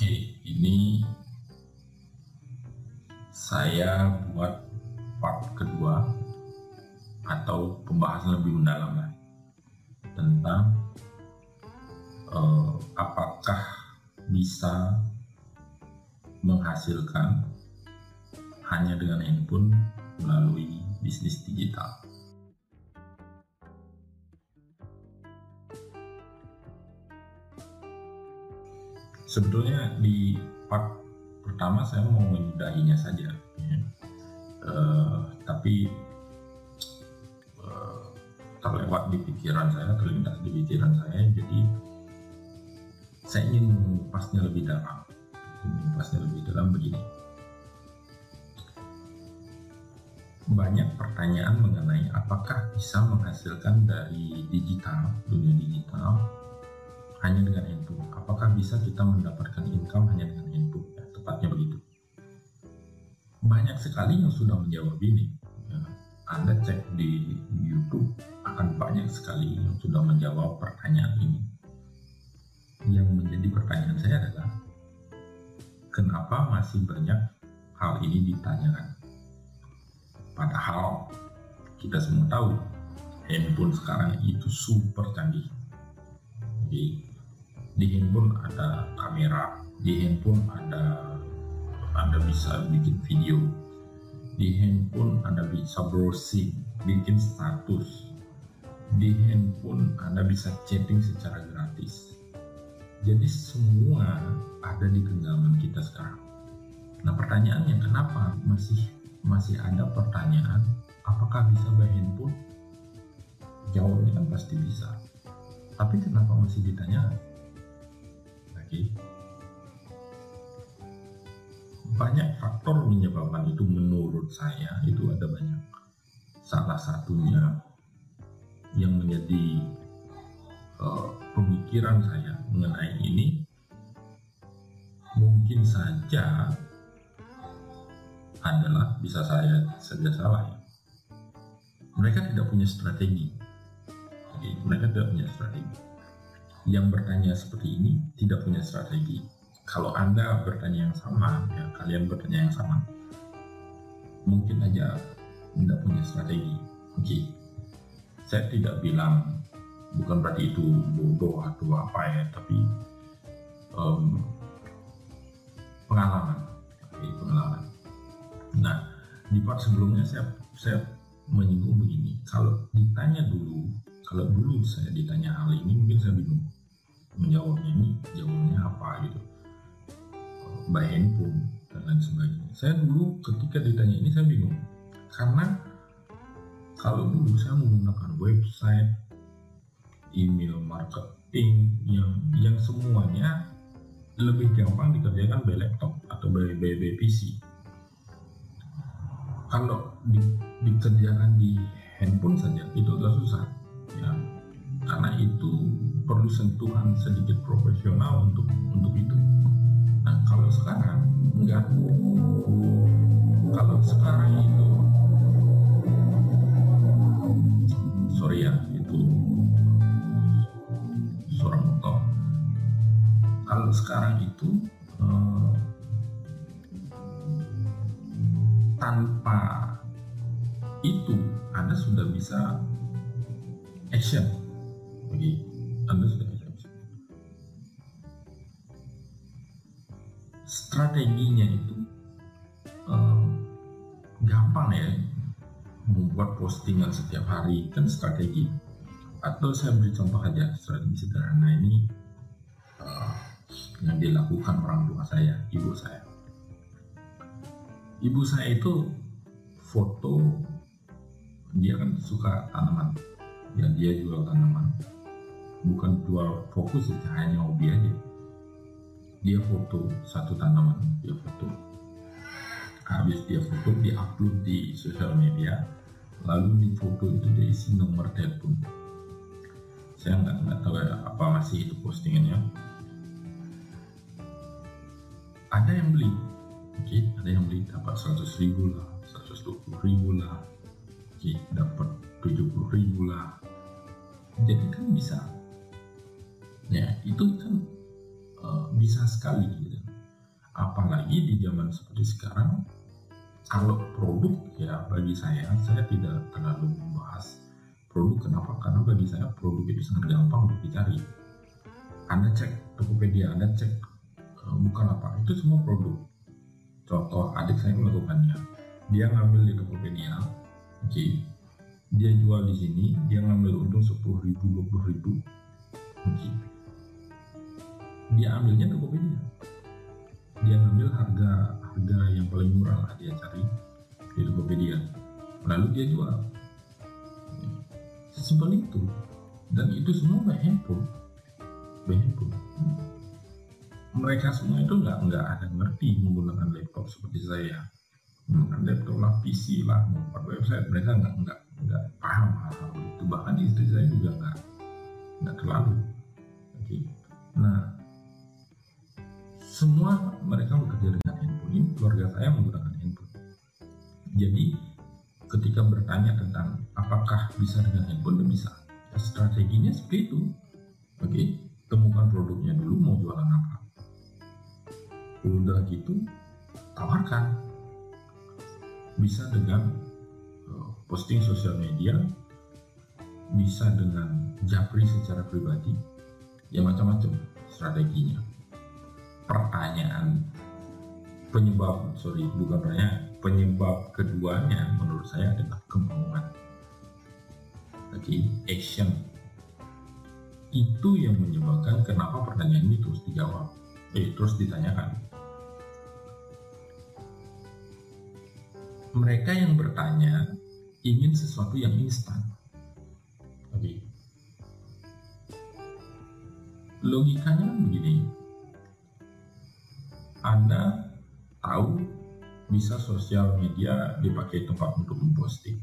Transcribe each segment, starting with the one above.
Oke, ini saya buat part kedua atau pembahasan lebih mendalam lah tentang uh, apakah bisa menghasilkan hanya dengan handphone melalui bisnis digital. Sebetulnya di part pertama saya mau menyudahinya saja, ya. uh, tapi uh, terlewat di pikiran saya, terlintas di pikiran saya, jadi saya ingin mengupasnya lebih dalam. Mengupasnya lebih dalam begini. Banyak pertanyaan mengenai apakah bisa menghasilkan dari digital, dunia digital, hanya dengan handphone. Apakah bisa kita mendapatkan income hanya dengan handphone? Ya, tepatnya begitu. Banyak sekali yang sudah menjawab ini. Ya, Anda cek di YouTube akan banyak sekali yang sudah menjawab pertanyaan ini. Yang menjadi pertanyaan saya adalah kenapa masih banyak hal ini ditanyakan? Padahal kita semua tahu handphone sekarang itu super canggih. Jadi di handphone ada kamera di handphone ada anda bisa bikin video. Di handphone anda bisa browsing bikin status. Di handphone anda bisa chatting secara gratis. Jadi semua ada di genggaman kita sekarang. Nah pertanyaannya kenapa masih masih ada pertanyaan apakah bisa by handphone? Jawabnya kan pasti bisa. Tapi kenapa masih ditanya lagi. Banyak faktor menyebabkan itu menurut saya itu ada banyak. Salah satunya yang menjadi uh, pemikiran saya mengenai ini mungkin saja adalah bisa saya saja salah ya. Mereka tidak punya strategi. Jadi, mereka tidak punya strategi yang bertanya seperti ini tidak punya strategi. Kalau Anda bertanya yang sama, ya kalian bertanya yang sama, mungkin aja tidak punya strategi. Oke, okay. saya tidak bilang bukan berarti itu bodoh atau apa ya, tapi um, pengalaman, okay, pengalaman. Nah, di part sebelumnya saya saya menyinggung begini, kalau ditanya dulu kalau dulu saya ditanya hal ini mungkin saya bingung menjawabnya ini jawabnya apa gitu. By handphone dan lain sebagainya. Saya dulu ketika ditanya ini saya bingung. Karena kalau dulu saya menggunakan website email marketing yang yang semuanya lebih gampang dikerjakan by laptop atau by, by, by PC kalau di, dikerjakan di handphone saja itu agak susah ya. Karena itu perlu sentuhan sedikit profesional untuk untuk itu. Nah kalau sekarang enggak. Kalau sekarang itu sorry ya itu suara motor. Kalau sekarang itu eh, tanpa itu anda sudah bisa action bagi strateginya itu um, gampang ya membuat postingan setiap hari kan strategi. Atau saya beri contoh aja strategi sederhana ini uh, yang dilakukan orang tua saya ibu saya. Ibu saya itu foto dia kan suka tanaman. Ya dia jual tanaman bukan jual fokus itu hanya hobi aja. Dia foto satu tanaman dia foto. Habis dia foto dia upload di sosial media. Lalu di foto itu dia isi nomor telepon. Saya nggak nggak tahu ya apa masih itu postingannya. Ada yang beli. Oke okay, ada yang beli. Dapat 100 ribu lah 120 ribu lah. Oke okay, dapat 70 ribu lah. Jadi kan bisa ya itu kan uh, bisa sekali gitu. Apalagi di zaman seperti sekarang kalau produk ya bagi saya saya tidak terlalu membahas produk. Kenapa? Karena bagi saya produk itu sangat gampang untuk dicari. Anda cek Tokopedia Anda cek uh, bukan apa itu semua produk. Contoh adik saya melakukannya. Dia ngambil di Tokopedia oke. Okay. dia jual di sini dia ngambil untung sepuluh ribu dua puluh ribu oke. okay. Dia ambilnya Tokopedia dia ngambil harga harga yang paling murah lah dia cari di Tokopedia. Lalu dia jual. Sesimpel itu. Dan itu semua by handphone. By handphone. Mereka semua itu nggak nggak ada ngerti menggunakan laptop seperti saya. Menggunakan laptop lah PC lah membuat website. Mereka nggak nggak nggak paham hal-hal itu. Bahkan istri saya juga nggak nggak terlalu. Oke. Okay. nah semua mereka bekerja dengan handphone. Ini keluarga saya menggunakan handphone. Jadi ketika bertanya tentang apakah bisa dengan handphone bisa. Ya, strateginya seperti itu. Oke okay? temukan produknya dulu mau jualan apa. Udah gitu tawarkan. Bisa dengan uh, posting sosial media bisa dengan japri secara pribadi. Ya macam-macam strateginya pertanyaan penyebab sorry bukan pertanyaan penyebab keduanya menurut saya adalah kemauan okay, action. Itu yang menyebabkan kenapa pertanyaan ini terus dijawab eh terus ditanyakan. Mereka yang bertanya ingin sesuatu yang instan. Oke. Okay. logikanya begini anda tahu bisa sosial media dipakai tempat untuk memposting.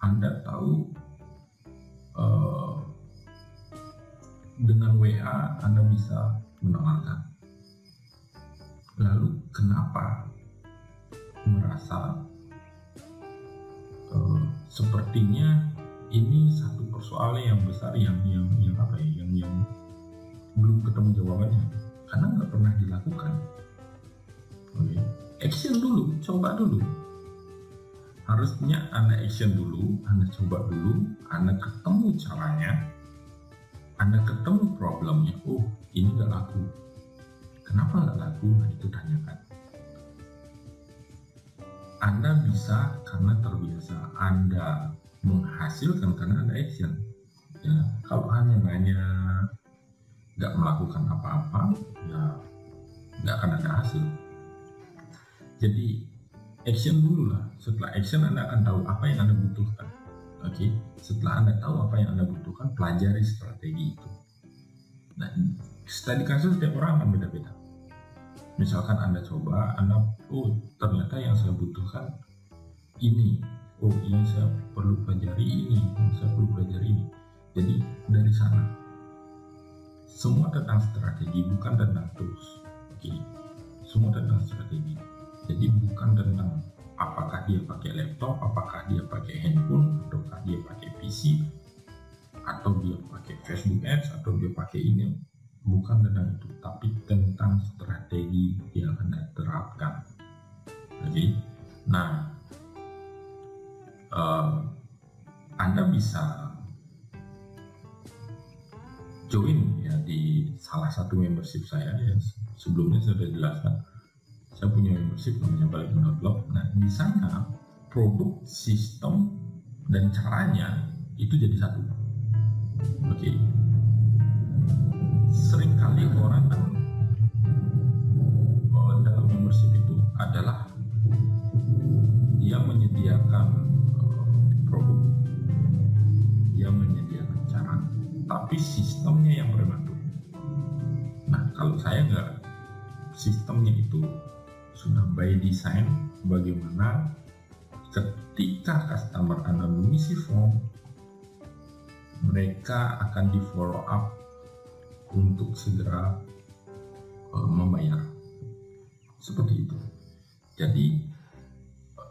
Anda tahu uh, dengan WA Anda bisa menawarkan. Lalu kenapa merasa uh, sepertinya ini satu persoalan yang besar yang yang yang apa ya yang yang belum ketemu jawabannya karena nggak pernah dilakukan. Action dulu coba dulu. Harusnya anda action dulu anda coba dulu anda ketemu caranya anda ketemu problemnya. Oh ini gak laku. Kenapa gak laku? Nah itu tanyakan. Anda bisa karena terbiasa. Anda menghasilkan karena ada action. Ya kalau hanya nanya nggak melakukan apa-apa ya nggak akan ada hasil jadi action dulu lah. Setelah action Anda akan tahu apa yang Anda butuhkan. Oke, okay? setelah Anda tahu apa yang Anda butuhkan, pelajari strategi itu. Nah, studi kasus setiap orang akan beda-beda. Misalkan Anda coba, Anda, oh ternyata yang saya butuhkan ini, oh ini saya perlu pelajari ini, ini saya perlu pelajari ini. Jadi dari sana, semua tentang strategi bukan tentang tools. Oke, okay? semua tentang strategi. Jadi bukan tentang apakah dia pakai laptop, apakah dia pakai handphone, ataukah dia pakai PC, atau dia pakai Facebook Ads, atau dia pakai email. Bukan tentang itu, tapi tentang strategi yang Anda terapkan. Oke, nah, uh, Anda bisa join ya di salah satu membership saya ya sebelumnya sudah jelaskan saya punya membership namanya balik blog nah di sana produk sistem dan caranya itu jadi satu. Oke. Okay. sering kali orang kan dalam membership itu adalah dia menyediakan uh, produk. Dia menyediakan cara tapi sistemnya yang prematur nah kalau saya nggak sistemnya itu sudah by design bagaimana ketika customer Anda mengisi form mereka akan di follow up untuk segera uh, membayar. Seperti itu. Jadi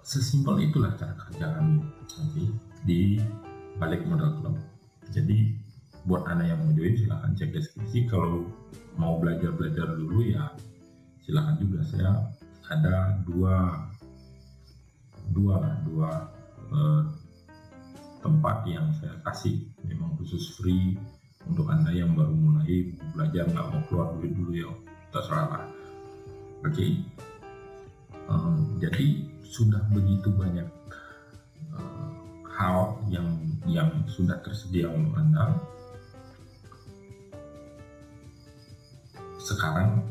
sesimpel itulah cara kerja kami. Nanti di balik modal club jadi buat anda yang mau join silahkan cek deskripsi. Kalau mau belajar belajar dulu ya silakan juga. Saya ada dua dua dua eh, tempat yang saya kasih. Memang khusus free untuk anda yang baru mulai belajar nggak mau keluar duit dulu ya terserah oke. Okay? um, jadi sudah begitu banyak uh, hal yang yang sudah tersedia untuk anda. Sekarang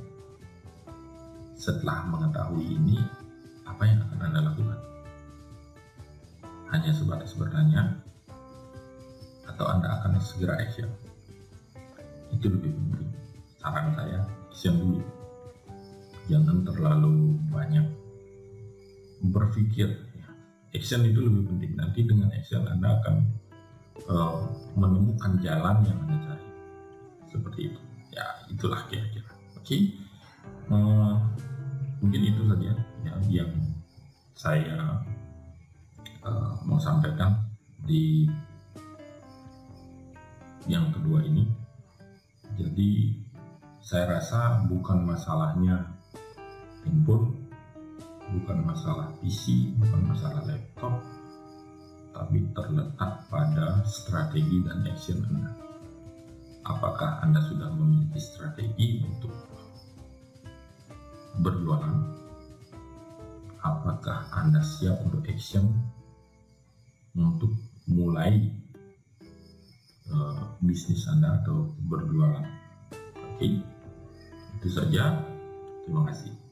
setelah mengetahui ini apa yang akan anda lakukan? Hanya sebatas bertanya atau anda akan segera action? Itu lebih penting. Saran saya action dulu. Jangan terlalu banyak berpikir. Action itu lebih penting. Nanti dengan action anda akan uh, menemukan jalan yang anda cari. Seperti itu. Ya itulah kira-kira. Oke? Okay? uh, eh, mungkin itu saja ya yang saya uh, mau sampaikan di yang kedua ini. Jadi saya rasa bukan masalahnya handphone bukan masalah PC bukan masalah laptop tapi terletak pada strategi dan action Anda. Apakah Anda sudah memiliki strategi untuk berjualan? Apakah Anda siap untuk action untuk mulai uh, bisnis Anda atau berjualan? Oke, okay. itu saja. Terima kasih.